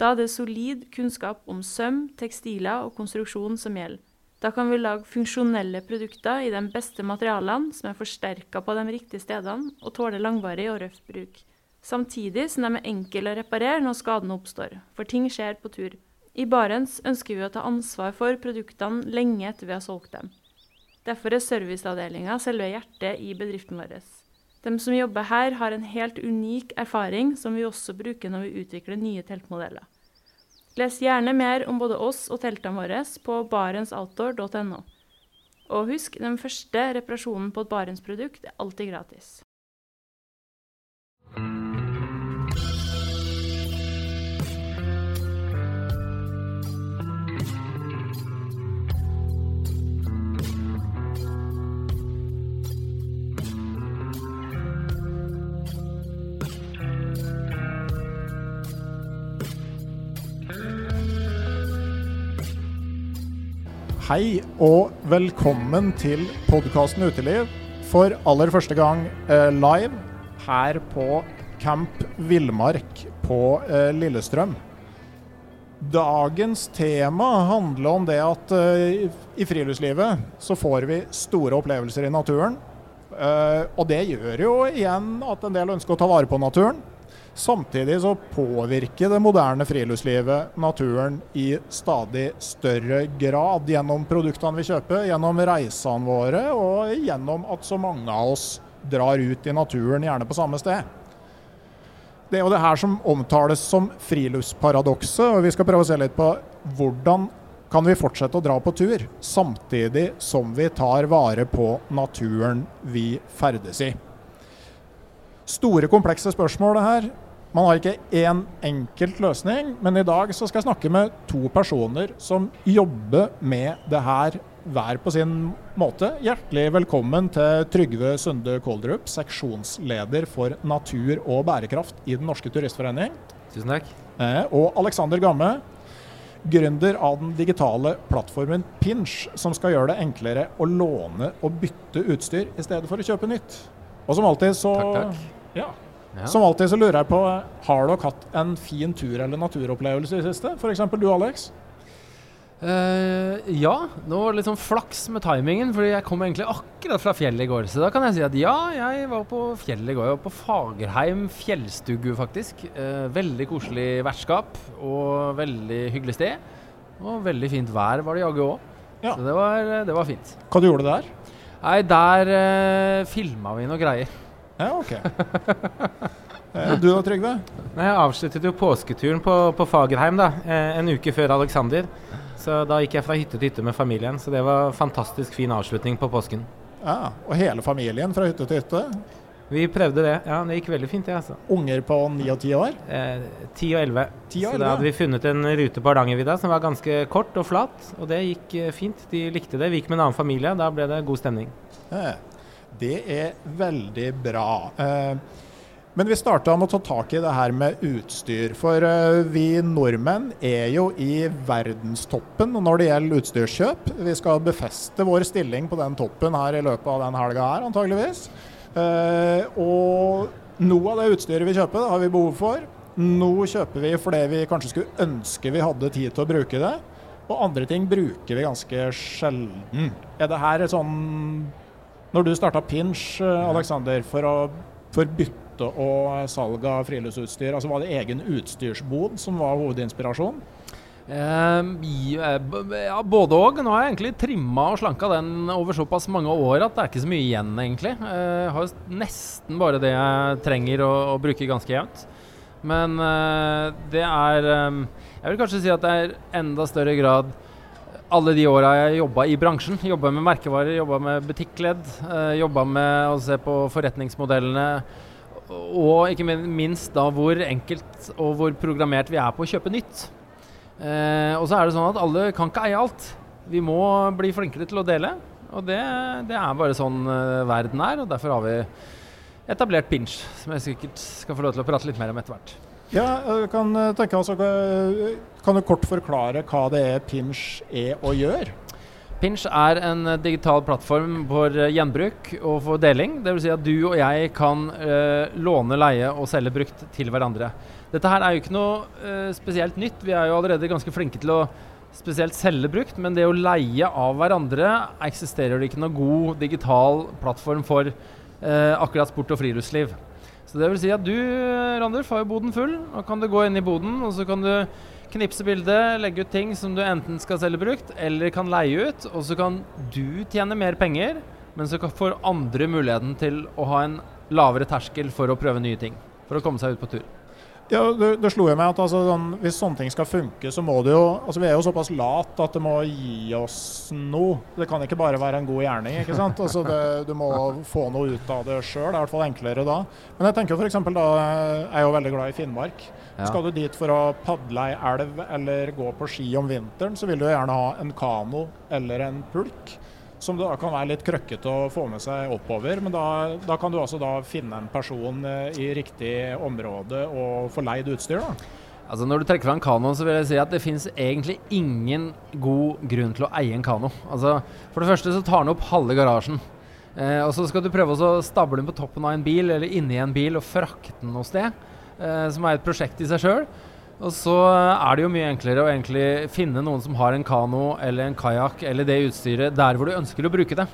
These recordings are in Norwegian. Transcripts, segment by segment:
Da er det solid kunnskap om søm, tekstiler og konstruksjon som gjelder. Da kan vi lage funksjonelle produkter i de beste materialene, som er forsterka på de riktige stedene og tåler langvarig og røff bruk. Samtidig som de er enkle å reparere når skadene oppstår, for ting skjer på tur. I Barents ønsker vi å ta ansvar for produktene lenge etter vi har solgt dem. Derfor er serviceavdelinga selve hjertet i bedriften vår. De som jobber her, har en helt unik erfaring som vi også bruker når vi utvikler nye teltmodeller. Les gjerne mer om både oss og teltene våre på barentsoutdoor.no. Og husk, den første reparasjonen på et Barentsprodukt er alltid gratis. Hei og velkommen til podkasten Uteliv. For aller første gang eh, live her på Camp Villmark på eh, Lillestrøm. Dagens tema handler om det at eh, i friluftslivet så får vi store opplevelser i naturen. Eh, og det gjør jo igjen at en del ønsker å ta vare på naturen. Samtidig så påvirker det moderne friluftslivet naturen i stadig større grad gjennom produktene vi kjøper, gjennom reisene våre og gjennom at så mange av oss drar ut i naturen, gjerne på samme sted. Det er jo det her som omtales som friluftsparadokset, og vi skal prøve å se litt på hvordan kan vi fortsette å dra på tur, samtidig som vi tar vare på naturen vi ferdes i. Store, komplekse spørsmål, det her. Man har ikke én enkelt løsning, men i dag så skal jeg snakke med to personer som jobber med det her hver på sin måte. Hjertelig velkommen til Trygve Sunde Koldrup, seksjonsleder for natur og bærekraft i Den norske turistforening. Tusen takk. Eh, og Alexander Gamme, gründer av den digitale plattformen Pinch, som skal gjøre det enklere å låne og bytte utstyr i stedet for å kjøpe nytt. Og som alltid så Takk, takk. Ja. Ja. Som alltid så lurer jeg på, har dere hatt en fin tur eller naturopplevelse i det siste? F.eks. du, Alex? Uh, ja, nå var det litt sånn flaks med timingen, fordi jeg kom egentlig akkurat fra fjellet i går. Så da kan jeg si at ja, jeg var på fjellet i går. Jeg var på Fagerheim fjellstugu, faktisk. Uh, veldig koselig vertskap og veldig hyggelig sted. Og veldig fint vær var det jaggu òg. Ja. Så det var, det var fint. Hva du gjorde du der? Nei, der uh, filma vi noe greier. Ja, ok. Eh, Du da, Trygve? Jeg avsluttet jo påsketuren på, på Fagerheim da, eh, en uke før Alexander. Så da gikk jeg fra hytte til hytte med familien. Så det var fantastisk fin avslutning på påsken. Ja, Og hele familien fra hytte til hytte? Vi prøvde det. Ja, det gikk veldig fint, det, altså. Unger på ni og ti år? Eh, 10 og 11. 10 og Så da hadde vi funnet en rute på Hardangervidda som var ganske kort og flat. Og det gikk eh, fint. De likte det. Vi gikk med en annen familie. Da ble det god stemning. Eh, Det er veldig bra. Eh, Men vi starta med å ta tak i det her med utstyr. For eh, vi nordmenn er jo i verdenstoppen når det gjelder utstyrskjøp. Vi skal befeste vår stilling på den toppen her i løpet av den helga her, antageligvis. Eh, Og noe av det utstyret vi kjøper, har vi behov for. Nå kjøper vi fordi vi kanskje skulle ønske vi hadde tid til å bruke det. Og andre ting bruker vi ganske sjelden. Er det her et sånn Når du starta Pinch, eh, Alexander, for, å, for bytte og salg av friluftsutstyr, altså var det egen utstyrsbod som var hovedinspirasjon? Eh, ja, både og. Nå har jeg egentlig trimma og slanka den over såpass mange år at det er ikke så mye igjen, egentlig. Eh, Jeg har nesten bare det jeg trenger å, å bruke ganske jevnt. Men eh, det er eh, Jeg vil kanskje si at det er enda større grad alle de åra jeg jobba i bransjen. Jobba med merkevarer, jobba med butikkledd. Uh, jobba med å se på forretningsmodellene. Og ikke minst da hvor enkelt og hvor programmert vi er på å kjøpe nytt. Eh, og så er det sånn at alle kan ikke eie alt. Vi må bli flinkere til å dele. Og det, det er bare sånn uh, verden er, og derfor har vi etablert Pinch, som jeg sikkert skal få lov til å prate litt mer om etter hvert. Ja, jeg kan, tenke, altså, kan du kort forklare hva det er Pinch er og gjør? Pinch er en digital plattform for gjenbruk og for deling. Dvs. Si at du og jeg kan uh, låne, leie og selge brukt til hverandre. Dette her er jo ikke noe uh, spesielt nytt. Vi er jo allerede ganske flinke til å spesielt selge brukt, men det å leie av hverandre eksisterer det ikke noe god digital plattform for uh, akkurat sport og friluftsliv. Så det vil si at du, Randulf, har jo boden full. Nå kan du gå inn i boden, og så kan du knipse bildet, legge ut ting som du enten skal selge brukt, eller kan leie ut. Og så kan du tjene mer penger, men så får andre muligheten til å ha en lavere terskel for å prøve nye ting. For å komme seg ut på tur. Ja, det, det slo jo meg at altså, sånn, Hvis sånne ting skal funke, så må det jo altså Vi er jo såpass lat at det må gi oss noe. Det kan ikke bare være en god gjerning. ikke sant? Altså, det, du må få noe ut av det sjøl. Det er i hvert fall enklere da. Men jeg tenker f.eks. da Jeg er jo veldig glad i Finnmark. Ja. Skal du dit for å padle ei elv eller gå på ski om vinteren, så vil du gjerne ha en kano eller en pulk som da kan være litt krøkkete å få med seg oppover. Men da, da kan du altså da finne en person eh, i riktig område og få leid utstyr. da. Altså Når du trekker fram kanoen, så vil jeg si at det finnes egentlig ingen god grunn til å eie en kano. Altså, For det første så tar den opp halve garasjen. Eh, og så skal du prøve å stable den på toppen av en bil eller inni en bil og frakte den noe sted, eh, som er et prosjekt i seg sjøl. Og så er det jo mye enklere å egentlig finne noen som har en kano eller en kajakk eller det utstyret der hvor du ønsker å bruke det.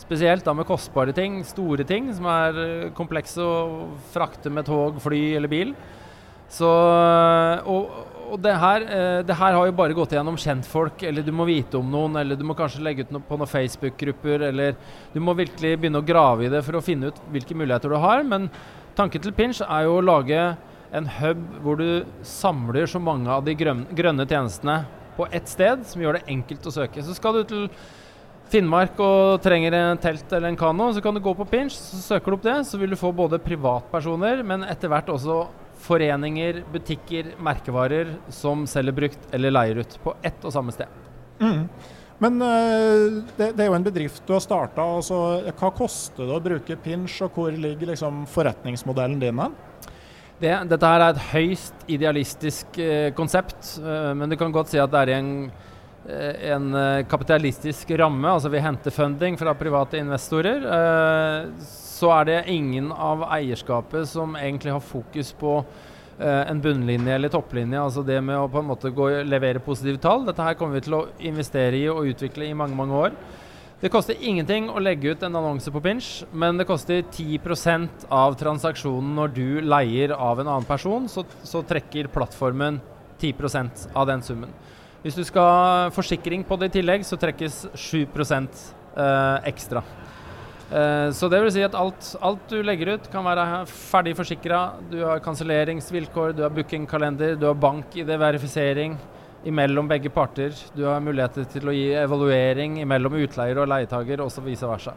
Spesielt da med kostbare ting, store ting som er eh, komplekse å frakte med tog, fly eller bil. Så, og, og det, her, eh, det, her, har jo bare gått gjennom kjentfolk, eller du må vite om noen, eller du må kanskje legge ut noe på noen Facebook-grupper, eller du må virkelig begynne å grave i det for å finne ut hvilke muligheter du har. Men tanken til Pinch er jo å lage en hub hvor du samler så mange av de grønne tjenestene på ett sted, som gjør det enkelt å søke. Så skal du til Finnmark og trenger en telt eller en kano, så kan du gå på Pinch, så søker du opp det. Så vil du få både privatpersoner, men etter hvert også foreninger, butikker, merkevarer som selger brukt eller leier ut på ett og samme sted. Mm. Men uh, det, det, er jo en bedrift du har starta. Altså, hva koster det å bruke Pinch, og hvor ligger liksom, forretningsmodellen din hen? Det, dette her er et høyst idealistisk eh, konsept, eh, men du kan godt si at det er en, eh, en eh, kapitalistisk ramme. Altså vi henter funding fra private investorer. Eh, så er det ingen av eierskapet som egentlig har fokus på eh, en bunnlinje eller topplinje. Altså det med å på en måte gå, levere positive tall. Dette her kommer vi til å investere i og utvikle i mange, mange år. Det koster ingenting å legge ut en annonse på Pinch, men det koster 10% av transaksjonen når du leier av en annen person, så, så trekker plattformen 10% av den summen. Hvis du skal ha forsikring på det i tillegg, så trekkes 7 eh, ekstra. Eh, så det vil si at alt, alt, du legger ut, kan være ferdig forsikra. Du har kanselleringsvilkår, du har bookingkalender, du har bank-ID-verifisering imellom begge parter. Du har muligheter til å gi evaluering imellom utleier og leietager, og så vice versa.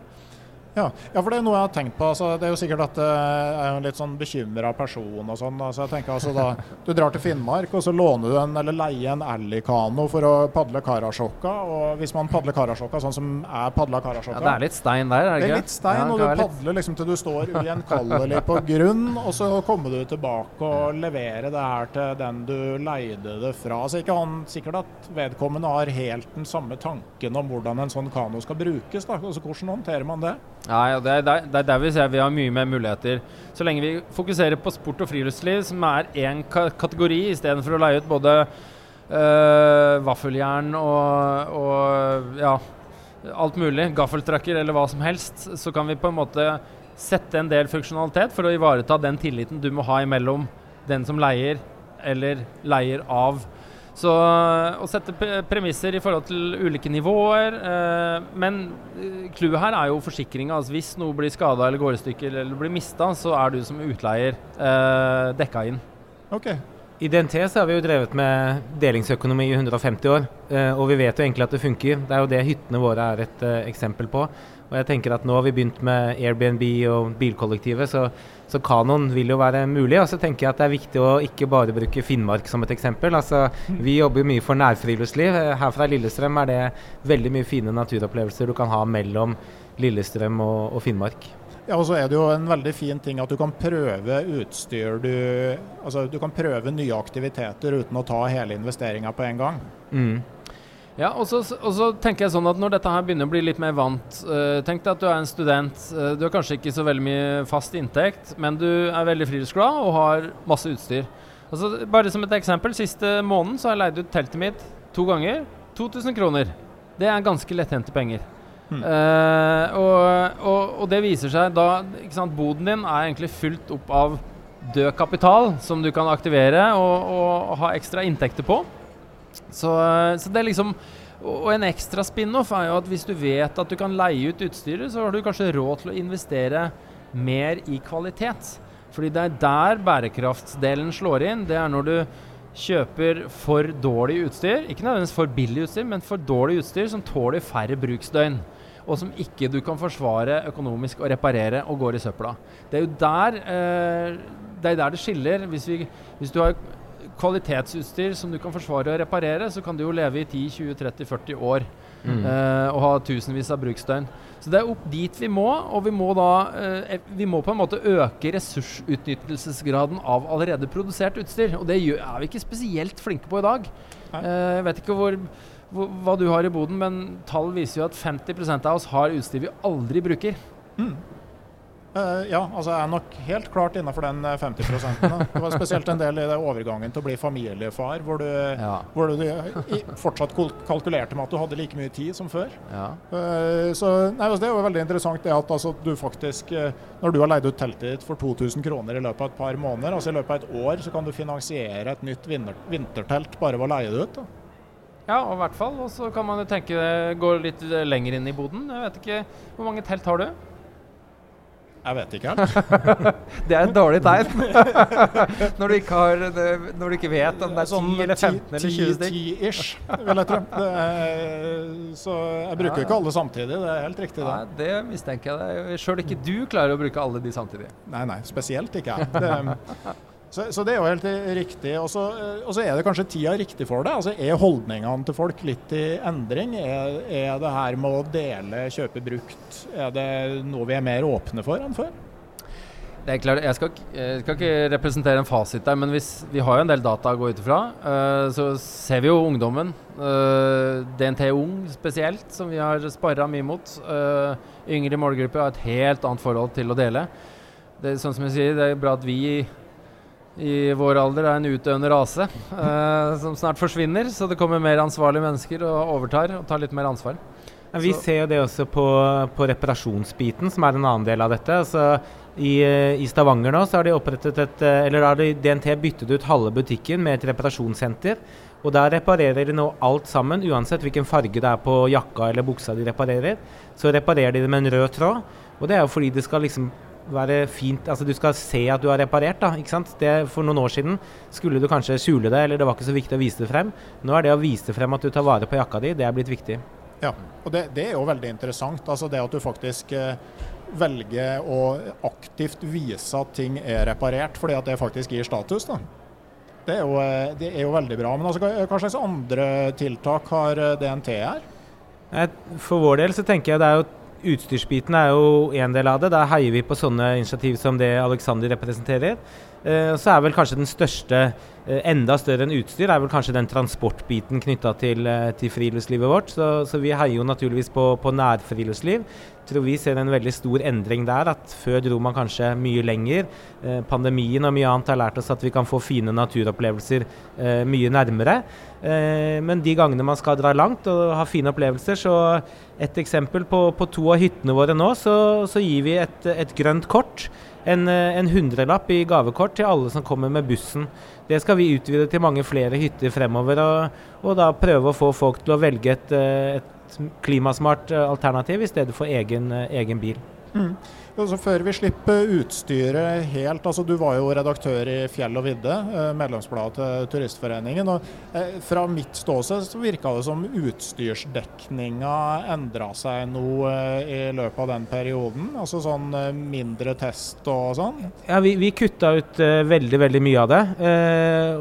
Ja, ja, for det er noe jeg har tenkt på. Altså, det er jo sikkert at eh, jeg er en litt sånn bekymra person og sånn. Altså, jeg tenker altså da, Du drar til Finnmark og så låner du en eller leier en Ally-kano for å padle Karasjokka. Og hvis man padler Karasjokka sånn som jeg padla Karasjokka ja, Det er litt stein der, er det ikke? Det er litt stein, ja, og du padler liksom til du står ugjenkallelig på grunn. Og så kommer du tilbake og leverer det her til den du leide det fra. Så ikke han sikkert at vedkommende har helt den samme tanken om hvordan en sånn kano skal brukes. Da. Altså, hvordan håndterer man det? Ja, det, er der, det er der vi ser vi har mye mer muligheter. Så lenge vi fokuserer på sport og friluftsliv, som er én ka kategori, istedenfor å leie ut både øh, vaffeljern og, og, ja, alt mulig, gaffeltrucker eller hva som helst, så kan vi på en måte sette en del funksjonalitet for å ivareta den tilliten du må ha imellom den som leier, eller leier av så å sette premisser i forhold til ulike nivåer. Eh, men eh, clouet her er jo forsikringa. Altså hvis noe blir skada eller går i stykker eller blir mista, så er du som utleier eh, dekka inn. Okay. I DNT så har vi jo drevet med delingsøkonomi i 150 år, eh, og vi vet jo egentlig at det funker. Det er jo det hyttene våre er et eh, eksempel på. Og jeg tenker at nå har vi begynt med Airbnb og bilkollektivet, så, så kanoen vil jo være mulig. Og så tenker jeg at det er viktig å ikke bare bruke Finnmark som et eksempel. Altså, vi jobber mye for nærfriluftsliv. Her fra Lillestrøm er det veldig mye fine naturopplevelser du kan ha mellom Lillestrøm og, og Finnmark. Ja, og så er det jo en veldig fin ting at du kan prøve utstyr du Altså du kan prøve nye aktiviteter uten å ta hele investeringa på en gang. Mm. Ja, og så, tenker jeg sånn at Når dette her begynner å bli litt mer vant uh, Tenk deg at du er en student. Uh, du har kanskje ikke så veldig mye fast inntekt, men du er veldig friluftsglad og har masse utstyr. Altså, bare som et eksempel. Siste måneden så har jeg leid ut teltet mitt to ganger. 2000 kroner. Det er ganske lettjente penger. Uh, og, og, og, det viser seg da ikke sant, Boden din er egentlig fylt opp av død kapital som du kan aktivere og, og ha ekstra inntekter på. Så, så, det er liksom Og en ekstra spin-off er jo at hvis du vet at du kan leie ut utstyret, så har du kanskje råd til å investere mer i kvalitet. Fordi det er der bærekraftsdelen slår inn. Det er når du kjøper for dårlig utstyr, ikke nødvendigvis for billig utstyr, men for dårlig utstyr som tåler færre bruksdøgn og som ikke du kan forsvare økonomisk og reparere og går i søpla. Det er jo der, eh, det, er der det skiller. Hvis, vi, hvis, du har kvalitetsutstyr som du kan forsvare og reparere, så kan du jo leve i 10-20-30-40 år mm. eh, og ha tusenvis av bruksdøgn. Så det er opp dit vi må, og vi må da eh, vi må på en måte øke ressursutnyttelsesgraden av allerede produsert utstyr. Og det gjør, er vi ikke spesielt flinke på i dag. Eh, jeg vet ikke hvor hva du har i boden, men tall viser jo at 50% av oss har utstyr vi aldri bruker. Mm. Uh, ja, altså jeg er nok helt klart innafor den 50 eh, Det var spesielt en del i det overgangen til å bli familiefar, hvor du, ja. hvor du i, fortsatt kalkulerte med at du hadde like mye tid som før. Ja. Uh, så nei, altså, Det er jo veldig interessant det at altså, du faktisk, når du har leid ut teltet ditt for 2000 kroner i løpet av et par måneder, altså i løpet av et år, så kan du finansiere et nytt vinter, vintertelt bare ved å leie det ut. da. Ja, og i hvert fall. Og så kan man jo tenke gå litt lenger inn i boden. Jeg vet ikke, Hvor mange telt har du? Jeg vet ikke helt. det er et dårlig tegn. når, du ikke har, når du ikke vet om det er 10 sånn eller 15 eller 20 stykk. 10-ish, vil jeg tro. Er, så jeg bruker ja, ja. ikke alle samtidig, det er helt riktig. Det, Nei, det mistenker jeg. Sjøl ikke du klarer å bruke alle de samtidig. Nei, nei, spesielt ikke jeg. Det, så, så, det er jo helt riktig. Og så, er det kanskje tida riktig for det. Altså, er holdningene til folk litt i endring? Er, er det her med å dele, kjøpe brukt, er det noe vi er mer åpne for enn før? Det er klart, jeg skal, jeg skal, ikke representere en fasit der, men hvis, vi har jo en del data å gå ut ifra. Uh, så ser vi jo ungdommen. Uh, eh, DNT Ung spesielt, som vi har sparra mye mot. Uh, yngre målgruppe har et helt annet forhold til å dele. Det, sånn som jeg sier, det er bra at vi i vår alder er en utdøende rase eh, som snart forsvinner. Så det kommer mer ansvarlige mennesker og overtar og tar litt mer ansvar. Ja, vi så. ser jo det også på, på, reparasjonsbiten, som er en annen del av dette. Altså, i, eh, i, Stavanger nå så har de opprettet et, eh, eller har de, DNT byttet ut halve butikken med et reparasjonssenter. Og der reparerer de nå alt sammen, uansett hvilken farge det er på jakka eller buksa de reparerer. Så reparerer de det med en rød tråd. Og det er jo fordi det skal liksom være fint Altså du skal se at du har reparert, da. ikke sant? Det, for noen år siden skulle du kanskje skjule det, eller det var ikke så viktig å vise det frem. Nå er det å vise frem at du tar vare på jakka di, det er blitt viktig. Ja, og det, det er jo veldig interessant. Altså det at du faktisk eh, velger å aktivt vise at ting er reparert, fordi at det faktisk gir status. da. Det er jo, eh, det er jo veldig bra. Men altså, hva slags andre tiltak har eh, DNT her? For vår del så tenker jeg det er jo Utstyrsbiten er jo en del av det. Da heier vi på sånne initiativ som det Alexander representerer. Eh, så er vel kanskje den største, enda større enn utstyr, er vel kanskje den transportbiten knytta til, eh, til, friluftslivet vårt. Så, så, vi heier jo naturligvis på, på nærfriluftsliv. Tror vi ser en veldig stor endring der. At før dro man kanskje mye lenger. Eh, pandemien og mye annet har lært oss at vi kan få fine naturopplevelser eh, mye nærmere. Eh, men de gangene man skal dra langt og ha fine opplevelser, så et eksempel på, på to av hyttene våre nå, så, så gir vi et, et grønt kort en, eh, en hundrelapp i gavekort til alle som kommer med bussen. Det skal vi utvide til mange flere hytter fremover, og, og da prøve å få folk til å velge et, eh, et klimasmart eh, alternativ i stedet for egen, egen bil. Mm. Altså før vi slipper utstyret helt altså Du var jo redaktør i Fjell og vidde, eh, medlemsbladet til Turistforeningen. og eh, Fra mitt ståsted så virka det som utstyrsdekninga endra seg noe eh, i løpet av den perioden? Altså sånn mindre test og sånn? Ja, vi, vi kutta ut veldig veldig mye av det.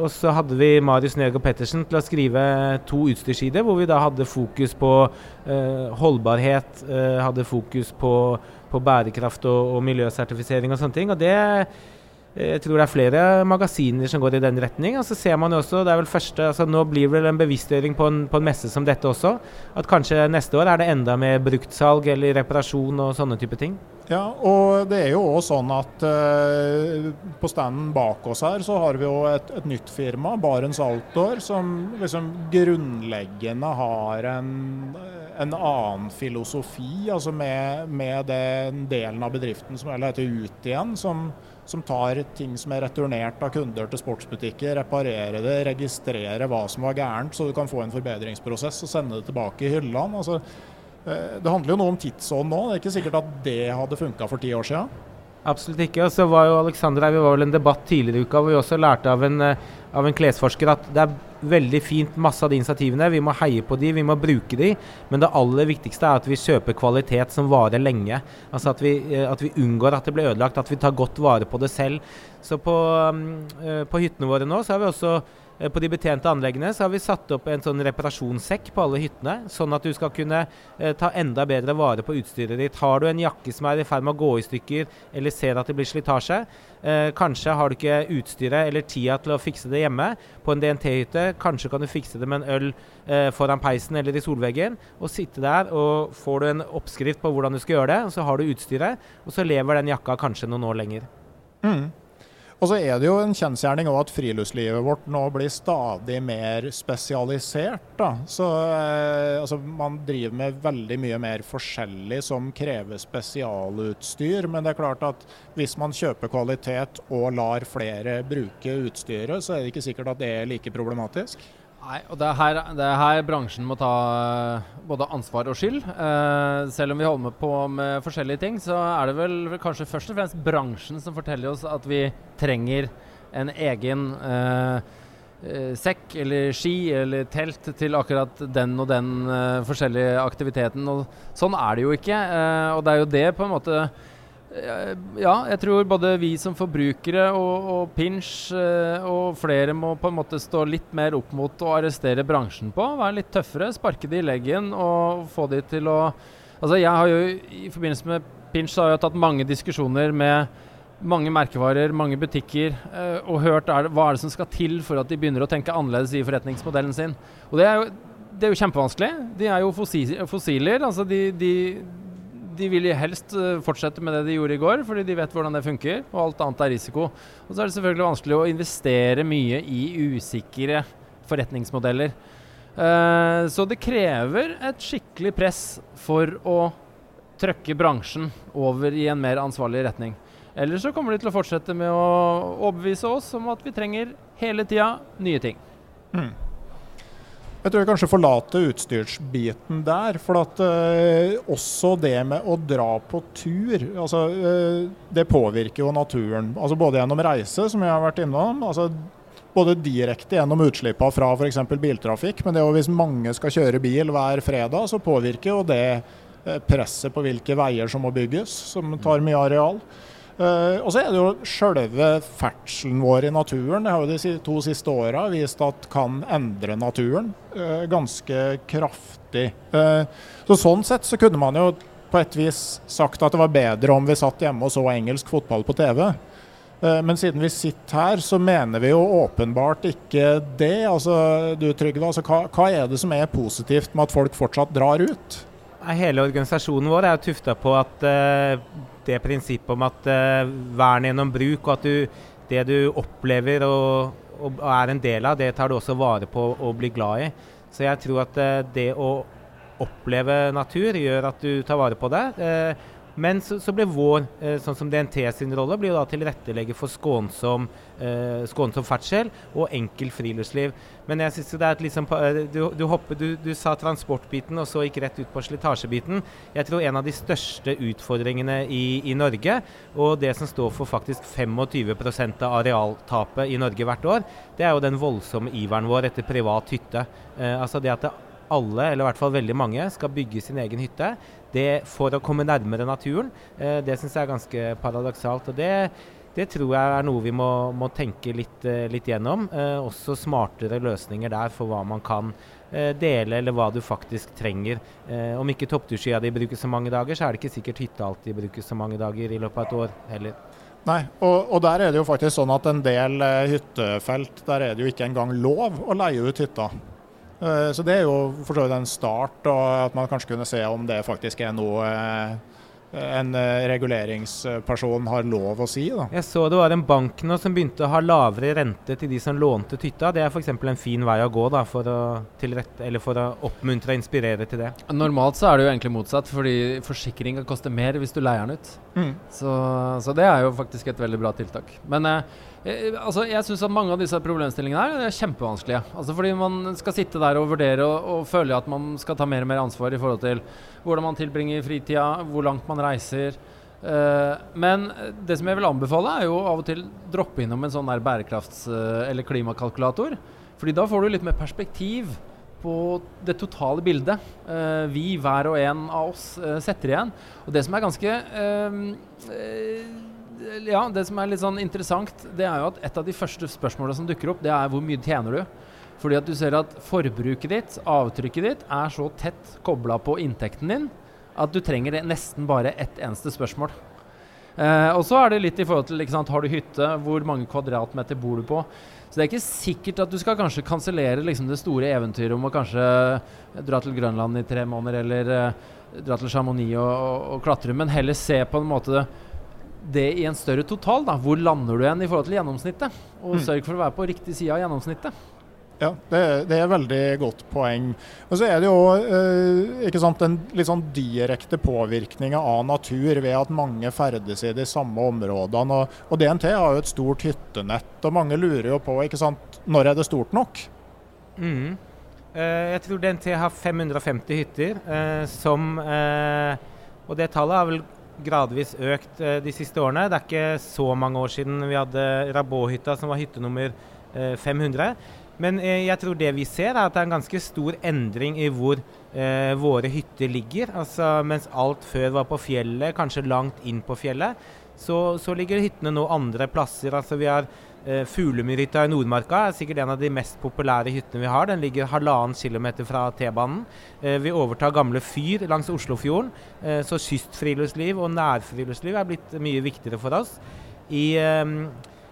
Og så hadde vi Marius Nergård Pettersen til å skrive to utstyrssider, hvor vi da hadde fokus på holdbarhet, hadde fokus på på bærekraft og, og miljøsertifisering og sånne ting. og det jeg tror det er flere magasiner som går i den retning. Og så ser man jo også, det er vel første, altså Nå blir det en bevisstgjøring på en, på en messe som dette også. At kanskje neste år er det enda mer bruktsalg eller reparasjon og sånne type ting. Ja, og det er jo òg sånn at eh, på standen bak oss her så har vi jo et, et nytt firma, Barents Outdoor, som liksom grunnleggende har en, en annen filosofi, altså med, med den delen av bedriften som heter Ut igjen, som, som tar ting som er returnert av kunder til sportsbutikker, reparerer det, registrerer hva som var gærent, så du kan få en forbedringsprosess og sende det tilbake i hyllene. Altså, Eh, det handler jo noe om tidsånd nå. Det er ikke sikkert at det hadde funka for ti år siden. Absolutt ikke. Og så var jo Alexander her, Vi var vel en debatt tidligere i uka hvor vi også lærte av en, eh, av en klesforsker at det er veldig fint masse av de initiativene. Vi må heie på de, vi må bruke de. Men det aller viktigste er at vi kjøper kvalitet som varer lenge. Altså at vi, eh, at vi unngår at det blir ødelagt, at vi tar godt vare på det selv. Så på, mm, på hyttene våre nå så har vi også Eh, på de betjente anleggene så har vi satt opp en sånn reparasjonssekk på alle hyttene, sånn at du skal kunne eh, ta enda bedre vare på utstyret ditt. Har du en jakke som er i ferd med å gå i stykker, eller ser at det blir slitasje, eh, kanskje har du ikke utstyret eller tida til å fikse det hjemme på en DNT-hytte. Kanskje kan du fikse det med en øl eh, foran peisen eller i solveggen, og sitte der og får du en oppskrift på hvordan du skal gjøre det, og så har du utstyret, og så lever den jakka kanskje noen år lenger. Mm. Og så er det jo en kjensgjerning òg at friluftslivet vårt nå blir stadig mer spesialisert. Da. Så eh, altså, man driver med veldig mye mer forskjellig som krever spesialutstyr. Men det er klart at hvis man kjøper kvalitet og lar flere bruke utstyret, så er det ikke sikkert at det er like problematisk. Nei, og det er, her, det er, her, bransjen må ta eh, både ansvar og skyld. Eh, selv om vi holder med på med forskjellige ting, så er det vel kanskje først og fremst bransjen som forteller oss at vi trenger en egen eh, eh sekk eller ski eller telt til akkurat den og den eh, forskjellige aktiviteten. Og sånn er det jo ikke. Eh, og det er jo det på en måte ja, jeg tror både vi som forbrukere og, og Pinch eh, og flere må på en måte stå litt mer opp mot å arrestere bransjen på. Være litt tøffere, sparke de i leggen og få de til å Altså jeg har jo i forbindelse med Pinch har jeg tatt mange diskusjoner med mange merkevarer, mange butikker, eh, og hørt er, hva er det som skal til for at de begynner å tenke annerledes i forretningsmodellen sin. Og det er jo, det er jo kjempevanskelig. De er jo fossiler. altså de, de de vil helst eh, fortsette med det de gjorde i går, fordi de vet hvordan det funker, og alt annet er risiko. Og så er det selvfølgelig vanskelig å investere mye i usikre forretningsmodeller. Uh, så det krever et skikkelig press for å trøkke bransjen over i en mer ansvarlig retning. Eller så kommer de til å fortsette med å overbevise oss om at vi trenger hele tida nye ting. Mm. Jeg tror jeg kanskje forlater utstyrsbiten der. For at eh, også det med å dra på tur, altså, eh, det påvirker jo naturen. Altså Både gjennom reise, som jeg har vært innom. altså både direkte gjennom utslippene fra f.eks. biltrafikk, men det er jo hvis mange skal kjøre bil hver fredag, så påvirker jo det eh, presset på hvilke veier som må bygges, som tar mye areal. Uh, og så er det jo sjølve ferdselen vår i naturen. Det har jo de to siste åra vist at kan endre naturen uh, ganske kraftig. Uh, så Sånn sett så kunne man jo på et vis sagt at det var bedre om vi satt hjemme og så engelsk fotball på TV. Men siden vi sitter her, så mener vi jo åpenbart ikke det. Altså, du Trygve, altså, hva, hva er det som er positivt med at folk fortsatt drar ut? Hele organisasjonen vår er tufta på at det prinsippet om at uh, vern gjennom bruk, og at du, det du opplever og, og, er en del av, det tar du også vare på og blir glad i. Så jeg tror at uh, det å oppleve natur gjør at du tar vare på det. Uh, Men så, så ble vår, eh, sånn som DNT sin rolle, blir jo da tilrettelegge for skånsom, eh, skånsom ferdsel og enkel friluftsliv. Men jeg synes det er et liksom, du, du, hopper, du, du, sa transportbiten og så gikk rett ut på slitasjebiten. Jeg tror en av de største utfordringene i, i Norge, og det som står for faktisk 25 av arealtapet i Norge hvert år, det er jo den voldsomme iveren vår etter privat hytte. Eh, altså det at det alle, eller i hvert fall veldig mange, skal bygge sin egen hytte det for å komme nærmere naturen. Eh, det syns jeg er ganske paradoksalt. og det, det tror jeg er noe vi må, må tenke litt, eh, litt gjennom. Eh, også smartere løsninger der for hva man kan dele, eller hva du faktisk trenger. Eh, om ikke toppturskia di brukes så mange dager, så er det ikke sikkert hytta alltid brukes så mange dager i løpet av et år heller. Nei, og, og, der er det jo faktisk sånn at en del hyttefelt, der er det jo ikke engang lov å leie ut hytta. Eh, så det er jo for så vidt en start, og at man kanskje kunne se om det faktisk er noe eh, en eh, reguleringsperson har lov å si. Da. Jeg så det var en bank nå som begynte å ha lavere rente til de som lånte hytta. Det er f.eks. en fin vei å gå da, for, å, rett, for å oppmuntre og inspirere til det. Normalt så er det jo egentlig motsatt, fordi forsikring kan koste mer hvis du leier den ut. Mm. Så, så, det er jo faktisk et veldig bra tiltak. Men eh, Eh, altså, jeg syns at mange av disse problemstillingene her er kjempevanskelige. Altså, fordi man skal sitte der og vurdere og, og føle at man skal ta mer og mer ansvar i forhold til hvordan man tilbringer fritida, hvor langt man reiser. Eh, men det som jeg vil anbefale, er jo av og til droppe innom en sånn der bærekrafts- uh, eller klimakalkulator. Fordi da får du litt mer perspektiv på det totale bildet uh, vi, hver og en av oss, setter igjen. Og det som er ganske ja, det som er litt sånn interessant, det er jo at et av de første spørsmålene som dukker opp, det er hvor mye tjener du? Fordi at du ser at forbruket ditt, avtrykket ditt, er så tett kobla på inntekten din at du trenger nesten bare ett eneste spørsmål. Eh, og så er det litt i forhold til sant, Har du hytte, hvor mange kvadratmeter bor du på? Så det er ikke sikkert at du skal kanskje kansellere liksom, det store eventyret om å kanskje dra til Grønland i tre måneder, eller uh, dra til Chamonix og, og, og klatre, men heller se på en måte det i en større total. da, Hvor lander du igjen i forhold til gjennomsnittet? Og mm. sørg for å være på riktig side av gjennomsnittet. Ja, det, det er et veldig godt poeng. Og så er det jo eh, ikke sant, en litt sånn direkte påvirkning av natur ved at mange ferdes i de samme områdene. Og, og, DNT har jo et stort hyttenett, og mange lurer jo på ikke sant, når er det stort nok? Mm. Eh, jeg tror DNT har 550 hytter, eh, som Og det tallet har vel gradvis økt de siste årene. Det er ikke så mange år siden vi hadde Rabot-hytta, som var hytte nummer 500. Eh, Men eh, jeg tror det vi ser, er at det er en ganske stor endring i hvor eh, våre hytter ligger. Altså Mens alt før var på fjellet, kanskje langt inn på fjellet, så, så ligger hyttene nå andre plasser. Altså vi har Eh, Fuglemyrhytta i Nordmarka er sikkert en av de mest populære hyttene vi har. Den ligger halvannen kilometer fra T-banen. Eh, vi overtar gamle fyr langs Oslofjorden, eh, så kystfriluftsliv og nærfriluftsliv er blitt mye viktigere for oss. I,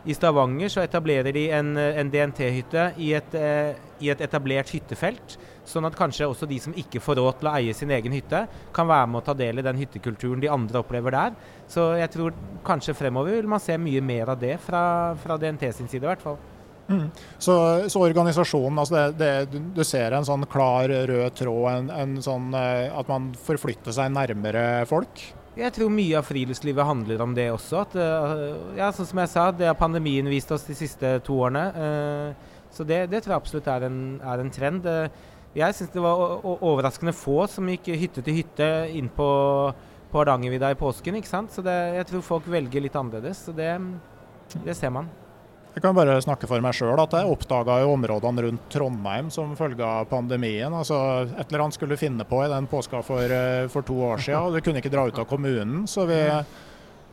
i Stavanger så etablerer de en, en DNT-hytte i, i, et etablert hyttefelt. Sånn at kanskje også de som ikke får råd til å eie sin egen hytte, kan være med å ta del i den hyttekulturen de andre opplever der. Så jeg tror kanskje fremover vil man se mye mer av det fra, fra DNT sin side, i hvert fall. Mm. Så, så, organisasjonen, altså det, det, du ser en sånn klar rød tråd, en, en sånn, eh, at man forflytter seg nærmere folk? Jeg tror mye av friluftslivet handler om det også. At, eh, ja, sånn som jeg sa, det har pandemien vist oss de siste to årene. Eh, så det, det tror jeg absolutt er en, er en trend. Jeg syns det var overraskende få som gikk hytte til hytte inn på, på Hardangervidda i påsken. ikke sant? Så det, jeg tror folk velger litt annerledes. Så det, det ser man. Jeg kan bare snakke for meg sjøl at jeg oppdaga områdene rundt Trondheim som følge av pandemien. Altså, et eller annet skulle finne på i den påska for, eh, for to år siden, og du kunne ikke dra ut av kommunen. Så vi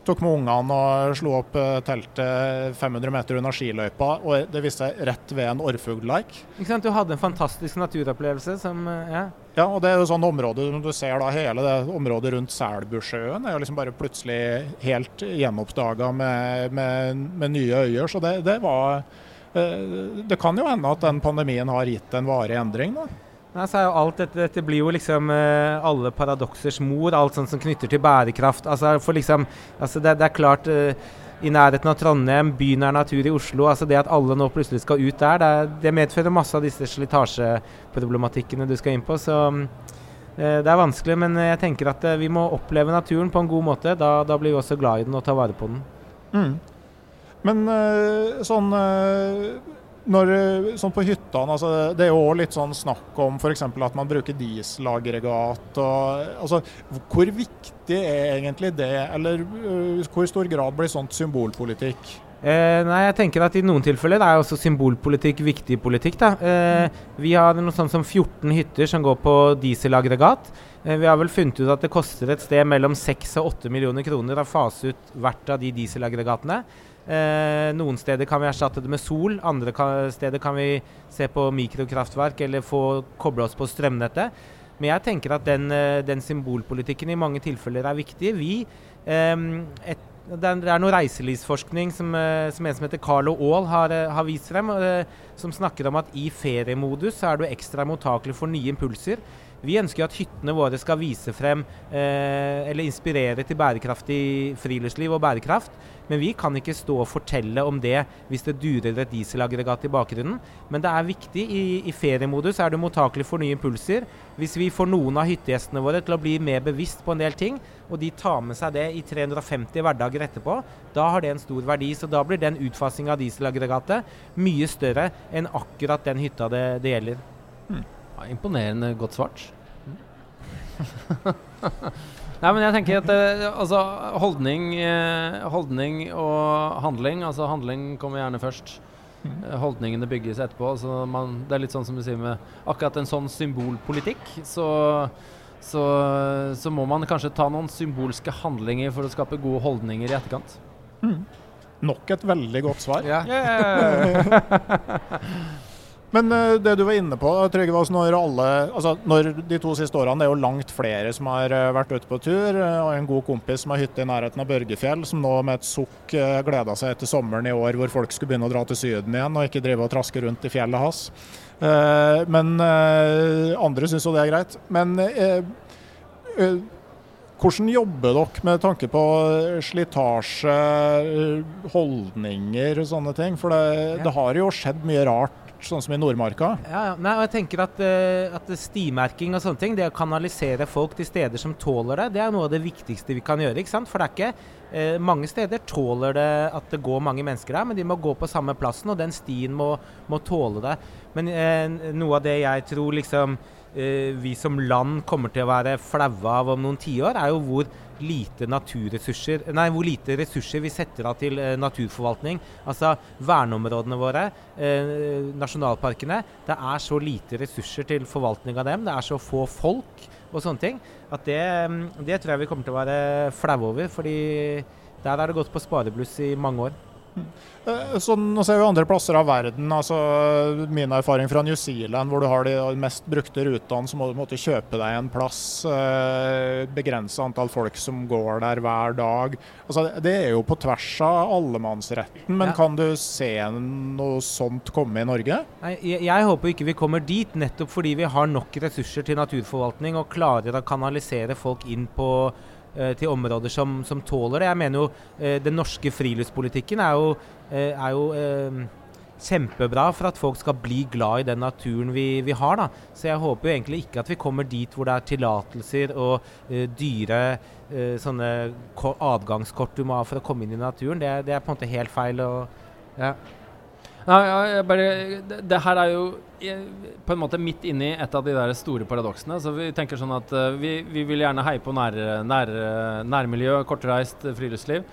tok med ungene og slo opp eh, teltet 500 meter unna skiløypa, og det viste seg rett ved en orrfuglleik. Du hadde en fantastisk naturopplevelse som eh, ja. Ja. og det er jo sånn område du ser da hele det området rundt Selbusjøen er jo liksom bare plutselig helt gjenoppdaga med, med, med, nye øyer. Så det, det var eh, Det kan jo hende at den pandemien har gitt en varig endring. da. Nei, så er jo alt dette, dette blir jo liksom uh, alle paradoksers mor, alt sånt som knytter til bærekraft. Altså, for liksom, altså det, det er klart uh, i nærheten av Trondheim, bynær natur i Oslo. altså Det at alle nå plutselig skal ut der, det, det medfører masse av disse slitasjeproblematikkene du skal inn på. Så Eh, det er vanskelig, men jeg tenker at vi må oppleve naturen på en god måte. Da, da blir vi også glad i den og tar vare på den. Mm. Men sånn når, sånn på hyttene, altså, Det er jo litt sånn snakk om f.eks. at man bruker dieselaggregat. Altså, hvor viktig er egentlig det, eller hvor stor grad blir sånt symbolpolitikk? Eh, nei, jeg tenker at I noen tilfeller er også symbolpolitikk viktig politikk. da. Eh, vi har noe sånt som 14 hytter som går på dieselaggregat. Eh, vi har vel funnet ut at det koster et sted mellom 6 og 8 millioner kroner å fase ut hvert av de dieselaggregatene. Eh, noen steder kan vi erstatte det med sol, andre kan, steder kan vi se på mikrokraftverk eller få koble oss på strømnettet. Men jeg tenker at den, eh, den symbolpolitikken i mange tilfeller er viktig. Vi, eh, et det er, det noe reiselivsforskning som, eh, som, en som heter Carlo Aall har, eh, har, vist frem, eh, som snakker om at i feriemodus er du ekstra mottakelig for nye impulser. Vi ønsker at hyttene våre skal vise frem eh, eller inspirere til bærekraftig friluftsliv og bærekraft. Men vi kan ikke stå og fortelle om det hvis det durer et dieselaggregat i bakgrunnen. Men det er viktig. I, i feriemodus er du mottakelig for nye impulser. Hvis vi får noen av hyttegjestene våre til å bli mer bevisst på en del ting, og de tar med seg det i 350 hverdager etterpå, da har det en stor verdi. Så da blir den utfasinga av dieselaggregatet mye større enn akkurat den hytta det, det gjelder. Ja, imponerende godt svart. Nei, men jeg tenker at eh, altså, holdning, eh, holdning og handling Altså handling kommer gjerne først. Mm. Holdningene bygges etterpå. Så man, det er litt sånn som du sier med akkurat en sånn symbolpolitikk. Så, så, så, må man kanskje ta noen symbolske handlinger for å skape gode holdninger i etterkant. Mm. Nok et veldig godt svar. Ja. Yeah. Men uh, det du var inne på, Trygve, altså når, alle, altså når de to siste årene det er jo langt flere som har uh, vært ute på tur. Uh, og En god kompis som har hytte i nærheten av Børgefjell, som nå med et sukk gleda seg til sommeren i år hvor folk skulle begynne å dra til Syden igjen og ikke drive og traske rundt i fjellet hans. men andre syns jo det er greit. Men hvordan jobber dere med tanke på slitasje, holdninger og sånne ting? For det, det har jo skjedd mye rart sånn som i Nordmarka. Ja, ja. Nei, og jeg tenker at, uh, at, stimerking og sånne ting, det å kanalisere folk til steder som tåler det, det er noe av det viktigste vi kan gjøre. ikke sant? For det er ikke uh, Mange steder tåler det at det går mange mennesker der, men de må gå på samme plassen, og den stien må, må tåle det. Men uh, noe av det jeg tror liksom vi som land kommer til å være flaue av om noen tiår, er jo hvor lite naturressurser Nei, hvor lite ressurser vi setter av til eh, naturforvaltning. Altså verneområdene våre, eh, nasjonalparkene. Det er så lite ressurser til forvaltning av dem. Det er så få folk og sånne ting. At det, mm, det tror jeg vi kommer til å være flaue over. fordi der har det gått på sparebluss i mange år. Eh, så nå ser vi andre plasser av verden. altså Min erfaring fra New Zealand, hvor du har de mest brukte rutene, så må du måtte kjøpe deg en plass. Eh, Begrense antall folk som går der hver dag. Altså, det er jo på tvers av allemannsretten, men ja. kan du se noe sånt komme i Norge? Nei, jeg, jeg håper ikke vi kommer dit, nettopp fordi vi har nok ressurser til naturforvaltning og klarer å kanalisere folk inn på til områder som, som, tåler det. Jeg mener jo eh, Den norske friluftspolitikken er jo, eh, er jo kjempebra for at folk skal bli glad i den naturen vi, vi, har. da. Så jeg håper jo egentlig ikke at vi kommer dit hvor det er tillatelser og uh, dyre uh, sånne adgangskort du må ha for å komme inn i naturen. Det, det er på en måte helt feil. Og, ja. Nei, bare, det, det, her er jo på en måte midt inni et av de der store paradoksene. Så vi tenker sånn at uh, vi, vi, vil gjerne heie på nær, nær, nærmiljø, kortreist friluftsliv.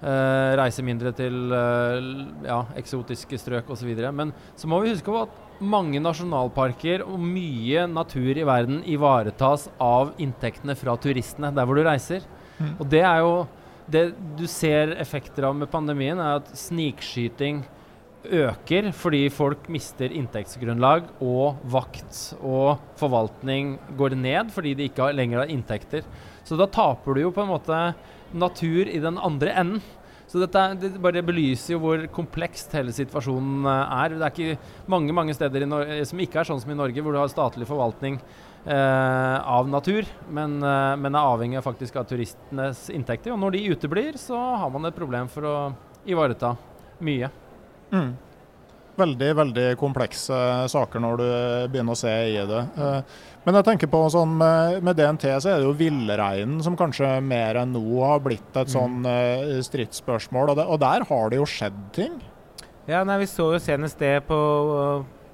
Uh, reise mindre til uh, ja, eksotiske strøk osv. Men så må vi huske på at mange nasjonalparker og mye natur i verden ivaretas av inntektene fra turistene der hvor du reiser. Mm. Og det er jo det du ser effekter av med pandemien, er at snikskyting øker fordi folk mister inntektsgrunnlag, og vakt og forvaltning går ned fordi de ikke lenger har inntekter. Så da taper du jo på en måte natur i den andre enden. Så dette det bare belyser jo hvor komplekst hele situasjonen eh, er. Det er ikke mange mange steder som ikke er sånn som i Norge, hvor du har statlig forvaltning eh, av natur, men, eh, men, er avhengig av faktisk av turistenes inntekter. Og når de uteblir, så har man et problem for å ivareta mye. Mm. veldig, veldig komplekse saker når du begynner å se i det. Eh, men jeg tenker på sånn med, med DNT så er det jo villreinen som kanskje mer enn nå har blitt et sånn uh, stridsspørsmål. Og, og, der har det jo skjedd ting? Ja, nei, Vi så jo senest det på,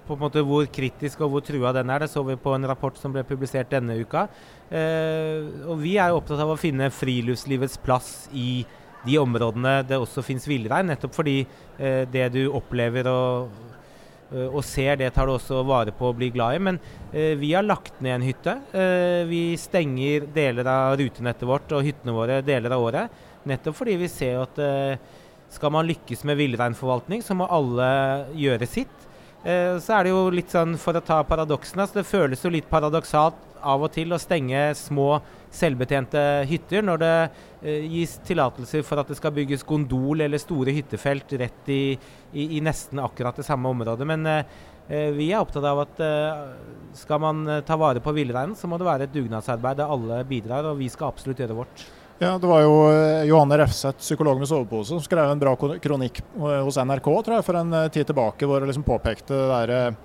på en måte hvor kritisk og hvor trua den er. Det så vi på en rapport som ble publisert denne uka. Og Vi er jo opptatt av å finne friluftslivets plass i de områdene det også finnes villrein. Nettopp fordi eh, det du opplever og Eh, og ser det tar du også vare på og blir glad i. Men eh, vi har lagt ned en hytte. Eh, vi stenger deler av rutenettet vårt og hyttene våre deler av året. Nettopp fordi vi ser at eh, skal man lykkes med villreinforvaltning, så må alle gjøre sitt. Eh, så er det jo litt sånn, for å ta paradoksene, så det føles jo litt paradoksalt av og til å stenge små selvbetjente hytter når det eh, gis tillatelser for at det skal bygges gondol eller store hyttefelt rett i, i, i nesten akkurat det samme området. Men eh, eh vi er opptatt av at eh, skal man eh, ta vare på villreinen, så må det være et dugnadsarbeid der alle bidrar, og vi skal absolutt gjøre vårt. Ja, Det var jo eh, Johanne Refseth, psykolog med sovepose, som skrev en bra kronikk hos NRK tror jeg, for en tid tilbake, hvor hun liksom påpekte det der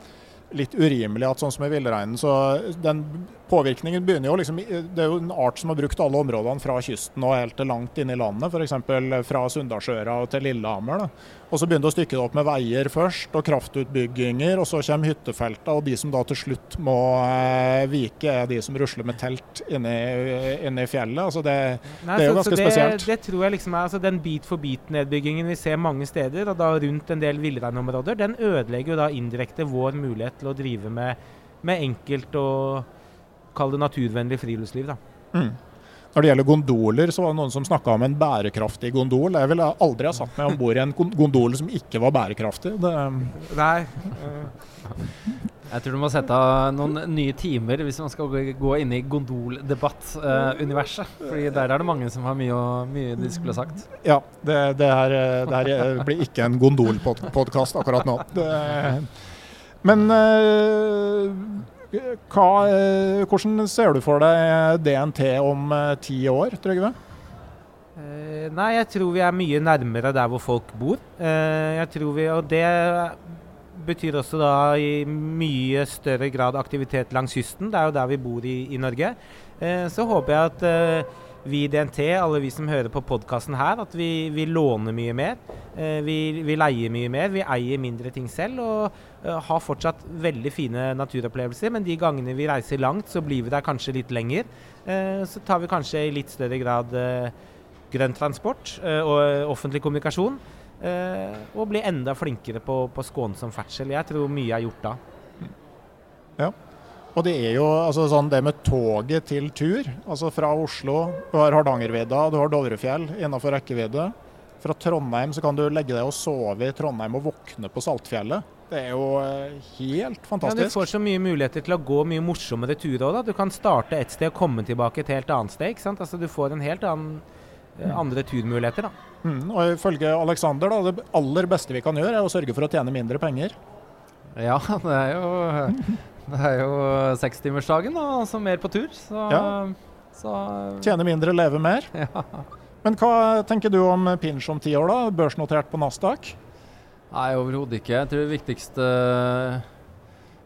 litt urimelig at sånn som i villreinen, så den påvirkningen begynner jo liksom Det er jo en art som har brukt alle områdene fra kysten og helt til langt inn i landet, f.eks. fra Sunndalsøra til Lillehammer. Da. Og så begynner det å stykke det opp med veier først, og kraftutbygginger, og så kommer hyttefeltene, og de som da til slutt må eh, vike, er de som rusler med telt inne i fjellet. Altså det, Nei, det, er jo ganske det, spesielt. Det tror jeg liksom er altså Den bit-for-bit-nedbyggingen vi ser mange steder, og da rundt en del villreinområder, den ødelegger jo da indirekte vår mulighet til å drive med, med enkelt og kall det naturvennlig friluftsliv. da. Mm. Når det gjelder gondoler, så var det noen som snakka om en bærekraftig gondol. Jeg ville aldri ha satt meg om bord i en gondol som ikke var bærekraftig. Det Nei. Jeg tror du må sette av noen nye timer hvis man skal gå inn i gondoldebatt-universet. Uh, fordi der er det mange som har mye, mye de skulle ha sagt. Ja, det, det, her, det her blir ikke en gondolpodkast akkurat nå. Det, men hva, eh, hvordan ser du for deg DNT om eh, ti år, Trygve? Uh, nei, jeg tror vi er mye nærmere der hvor folk bor. Jeg tror vi, Og det betyr også da i mye større grad aktivitet langs kysten. Det er jo der vi bor i, i Norge. Så håper jeg at vi i DNT, alle vi som hører på podkasten her, at vi, vi, låner mye mer. Eh, vi, vi, leier mye mer. Vi eier mindre ting selv og har fortsatt veldig fine naturopplevelser. Men de gangene vi reiser langt, så blir vi der kanskje litt lenger. Eh, så tar vi kanskje i litt større grad eh, grønn transport eh, og offentlig kommunikasjon. Eh, og blir enda flinkere på, på skånsom ferdsel. Jeg tror mye er gjort da. Ja. Og det er jo altså, sånn det med toget til tur, altså fra Oslo Du har Hardangervidda, du har Dovrefjell innenfor rekkevidde. Fra Trondheim så kan du legge deg og sove i Trondheim og våkne på Saltfjellet. Det er jo eh, helt fantastisk. Ja, Du får så mye muligheter til å gå mye morsommere turer òg. Du kan starte et sted og komme tilbake et helt annet sted. ikke sant? Altså Du får en helt annen eh, mm. andre turmuligheter. da. Mm, og Ifølge Alexander, da, det aller beste vi kan gjøre, er å sørge for å tjene mindre penger. Ja, det er jo Det er jo sekstimersdagen, altså mer på tur. Så, ja. så Tjene mindre, leve mer. Ja. Men hva tenker du om Pinch om ti år, da? Børsnotert på Nasdaq? Nei, overhodet ikke. Jeg tror det viktigste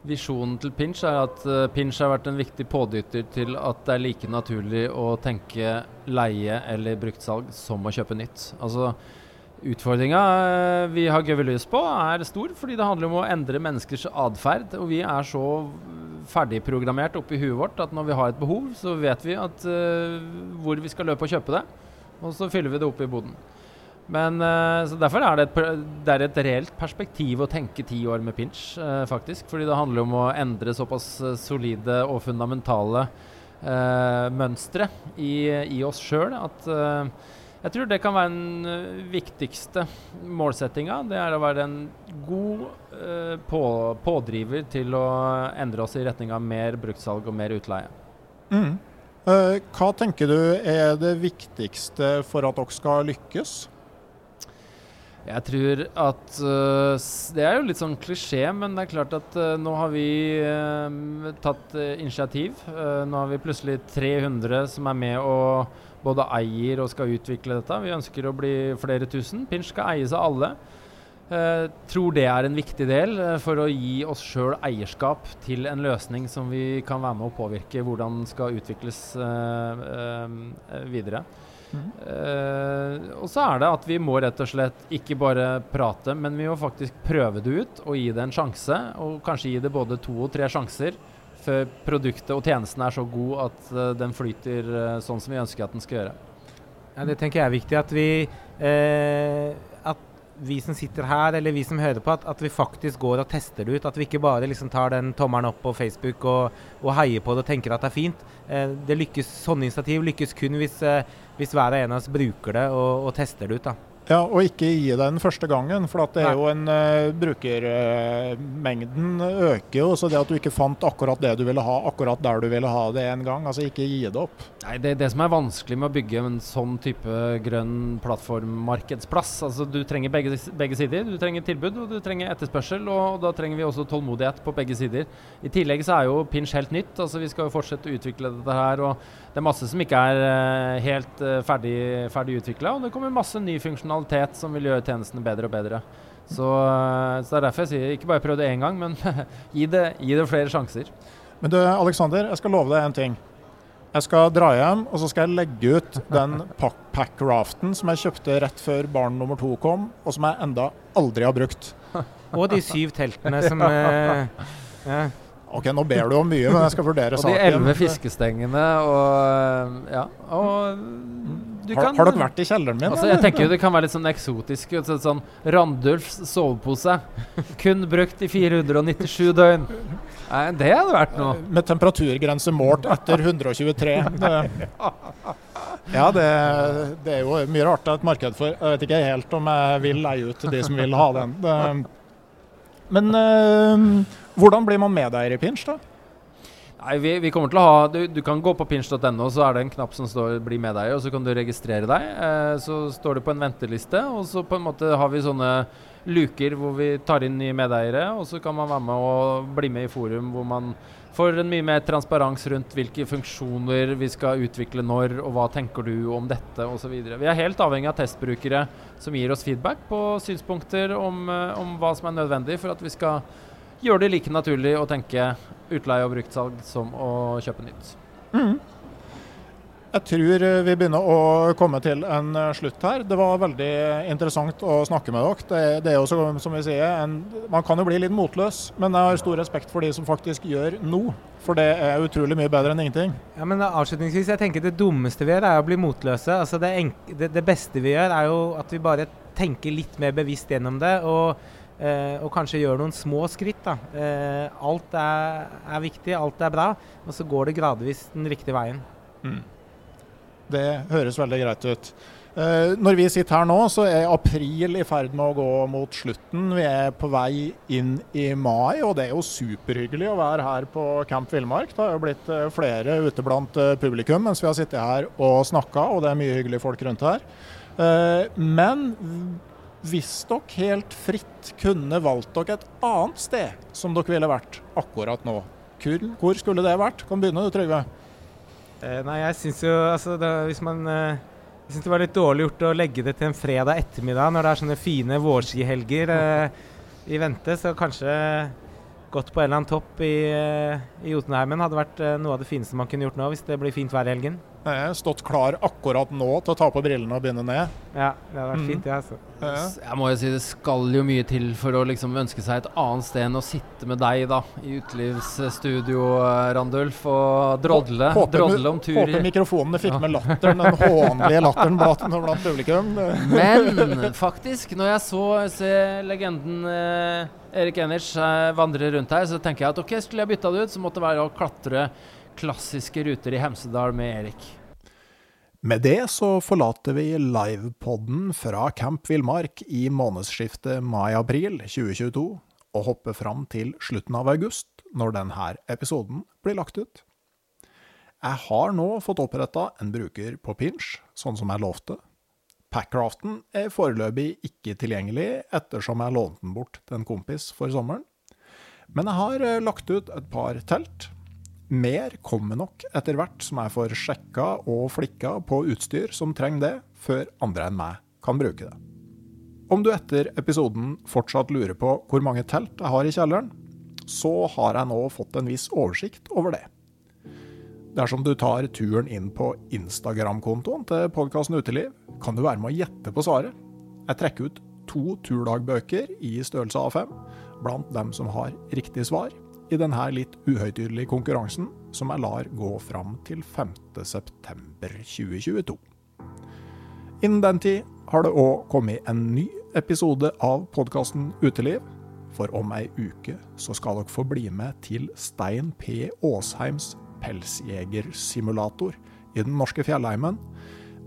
visjonen til Pinch er at uh, Pinch har vært en viktig pådytter til at det er like naturlig å tenke leie eller bruktsalg som å kjøpe nytt. Altså Utfordringa eh, vi har gøvet på, er stor, fordi det handler om å endre menneskers atferd. Og vi er så ferdigprogrammert oppi huet vårt at når vi har et behov, så vet vi at, uh, hvor vi skal løpe og kjøpe det. Og så fyller vi det opp i boden. Men uh, så Derfor er det, et, det er et reelt perspektiv å tenke ti år med pinch, uh, faktisk. Fordi det handler om å endre såpass solide og fundamentale mønstre i, i, oss sjøl at jeg tror det kan være den viktigste målsettinga. Det er å være en god uh, på, pådriver til å endre oss i retning av mer bruktsalg og mer utleie. Mm. Hva tenker du er det viktigste for at dere skal lykkes? Jeg tror at uh, Det er jo litt sånn klisjé, men det er klart at uh, nå har vi uh, tatt initiativ. nå har vi plutselig 300 som er med og både eier og skal utvikle dette. Vi ønsker å bli flere tusen. Pinch skal eies av alle. Tror det er en viktig del for å gi oss sjøl eierskap til en løsning som vi kan være med å påvirke hvordan skal utvikles videre. Mm. og så er det at vi må rett og slett ikke bare prate, men vi må faktisk prøve det ut og gi det en sjanse. Og kanskje gi det både to og tre sjanser før produktet og tjenesten er så god at den flyter sånn som vi ønsker at den skal gjøre. Ja, det tenker jeg er viktig. At vi at vi som sitter her, eller vi som hører på, at, at, vi faktisk går og tester det ut. At vi ikke bare liksom tar den tommelen opp på Facebook og, og heier på det og tenker at det er fint. Det lykkes, Sånne initiativ lykkes kun hvis, hvis hver og en av oss bruker det og, og tester det ut. da. Ja, Og ikke gi den første gangen, for det er jo en uh, brukermengden øker jo. Så det at du ikke fant akkurat det du ville ha akkurat der du ville ha det en gang, altså ikke gi det opp. Nei, Det det som er vanskelig med å bygge en sånn type grønn plattformmarkedsplass. Altså Du trenger begge, begge, sider. Du trenger tilbud og du trenger etterspørsel, og da trenger vi også tålmodighet på begge sider. I tillegg så er jo Pinch helt nytt. altså Vi skal jo fortsette å utvikle dette her. og Det er masse som ikke er uh, helt ferdig, ferdig utvikla, og det kommer masse ny funksjonalitet funksjonalitet som vil gjøre tjenestene bedre og bedre. Så, eh, så, det er derfor jeg sier ikke bare prøv det én gang, men gi, det, gi, det, flere sjanser. Men du Alexander, jeg skal love deg en ting. Jeg skal dra hjem og så skal jeg legge ut den pack-raften som jeg kjøpte rett før barn nummer to kom, og som jeg enda aldri har brukt. Og de syv teltene som ja. ja. Ok, nå ber du om mye, men jeg skal vurdere saken. Og de elleve fiskestengene og Ja. Og har, kan, har, dere vært i kjelleren min? Altså, jeg tenker jo Det kan være litt sånn eksotisk. Sånn, sånn Randulfs sovepose. Kun brukt i 497 døgn. Nei, det hadde vært noe. Med temperaturgrense målt etter 123. Det, ja, det, det, er jo mye rart det er et marked for. Jeg vet ikke helt om jeg vil leie ut til de som vil ha den. Det, men øh, hvordan blir man medeier i Pinch, da? Nei, vi, vi, kommer til å ha Du, du kan gå på pinch.no, så er det en knapp som står 'bli med deg', og så kan du registrere deg. Eh, så står det på en venteliste, og så på en måte har vi sånne luker hvor vi tar inn nye medeiere, og så kan man være med og bli med i forum hvor man får en mye mer transparens rundt hvilke funksjoner vi skal utvikle når, og hva tenker du om dette, osv. Vi er helt avhengig av testbrukere som gir oss feedback på synspunkter om, eh, om hva som er nødvendig for at vi skal gjør det like naturlig å tenke utleie og bruktsalg som å kjøpe nytt. Mm. Jeg tror vi begynner å komme til en eh, slutt her. Det var veldig interessant å snakke med dere. Det, det er jo som vi sier, en, Man kan jo bli litt motløs, men jeg har stor respekt for de som faktisk gjør noe. For det er utrolig mye bedre enn ingenting. Ja, men avslutningsvis, jeg tenker Det dummeste vi gjør, er å bli motløse. Altså det, det, det beste vi gjør, er jo at vi bare tenker litt mer bevisst gjennom det. og Eh, og kanskje gjøre noen små skritt. Eh, alt er, er, viktig, alt er bra, og så går det gradvis den riktige veien. Mm. Det høres veldig greit ut. Eh, når vi sitter her nå, så er april i ferd med å gå mot slutten. Vi er på vei inn i mai, og det er jo superhyggelig å være her på Camp Villmark. Det har jo blitt eh, flere ute blant eh, publikum mens vi har sittet her og snakka, og det er mye hyggelige folk rundt her. Eh, men hvis dere helt fritt kunne valgt dere et annet sted som dere ville vært akkurat nå, hvor skulle det vært? Kan begynne du, Trygve. Eh, nei, jeg syns jo altså det, Hvis man eh, Jeg syns det var litt dårlig gjort å legge det til en fredag ettermiddag når det er sånne fine vårskihelger eh, i vente, så kanskje gått på en eller annen topp i, eh, i Jotunheimen hadde vært noe av det fineste man kunne gjort nå, hvis det blir fint i helgen. Stått klar akkurat nå til å ta på brillene og begynne ned. Ja, det hadde vært mm. fint, det. Altså. Ja. Jeg må jo si det skal jo mye til for å liksom ønske seg et annet sted enn å sitte med deg da, i utelivsstudio, Randulf, og drodle, håper, drodle om tur Håper mikrofonene fikk ja. med latteren, den hånlige latteren blant, blant publikum. Men faktisk, når jeg så se legenden eh, Erik Enich eh, vandre rundt her, så tenker jeg at ok, skulle jeg bytta det ut, så måtte det være å klatre klassiske ruter i Hemsedal med Erik. Med det så forlater vi livepoden fra Camp Villmark i månedsskiftet mai-april 2022, og hopper fram til slutten av august, når denne episoden blir lagt ut. Jeg har nå fått oppretta en bruker på Pinch, sånn som jeg lovte. Packraften er foreløpig ikke tilgjengelig, ettersom jeg lånte den bort til en kompis for sommeren. Men jeg har eh, lagt ut et par telt, mer kommer nok etter hvert som jeg får sjekka og flikka på utstyr som trenger det, før andre enn meg kan bruke det. Om du etter episoden fortsatt lurer på hvor mange telt jeg har i kjelleren, så har jeg nå fått en viss oversikt over det. Dersom du tar turen inn på Instagram-kontoen til podkasten Uteliv, kan du være med å gjette på svaret. Jeg trekker ut to turdagbøker i størrelse A5 blant dem som har riktig svar, i denne litt uhøytidelige konkurransen som jeg lar gå fram til 5.9.2022. Innen den tid har det òg kommet en ny episode av podkasten Uteliv. For om ei uke så skal dere få bli med til Stein P. Åsheims pelsjegersimulator i den norske fjellheimen,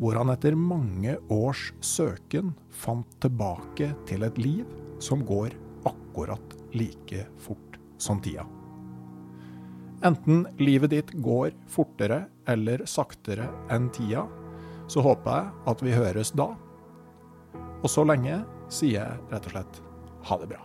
hvor han etter mange års søken fant tilbake til et liv som går akkurat like fort som tida. Enten livet ditt går fortere eller saktere enn tida, så håper jeg at vi høres da. Og så lenge sier jeg rett og slett ha det bra.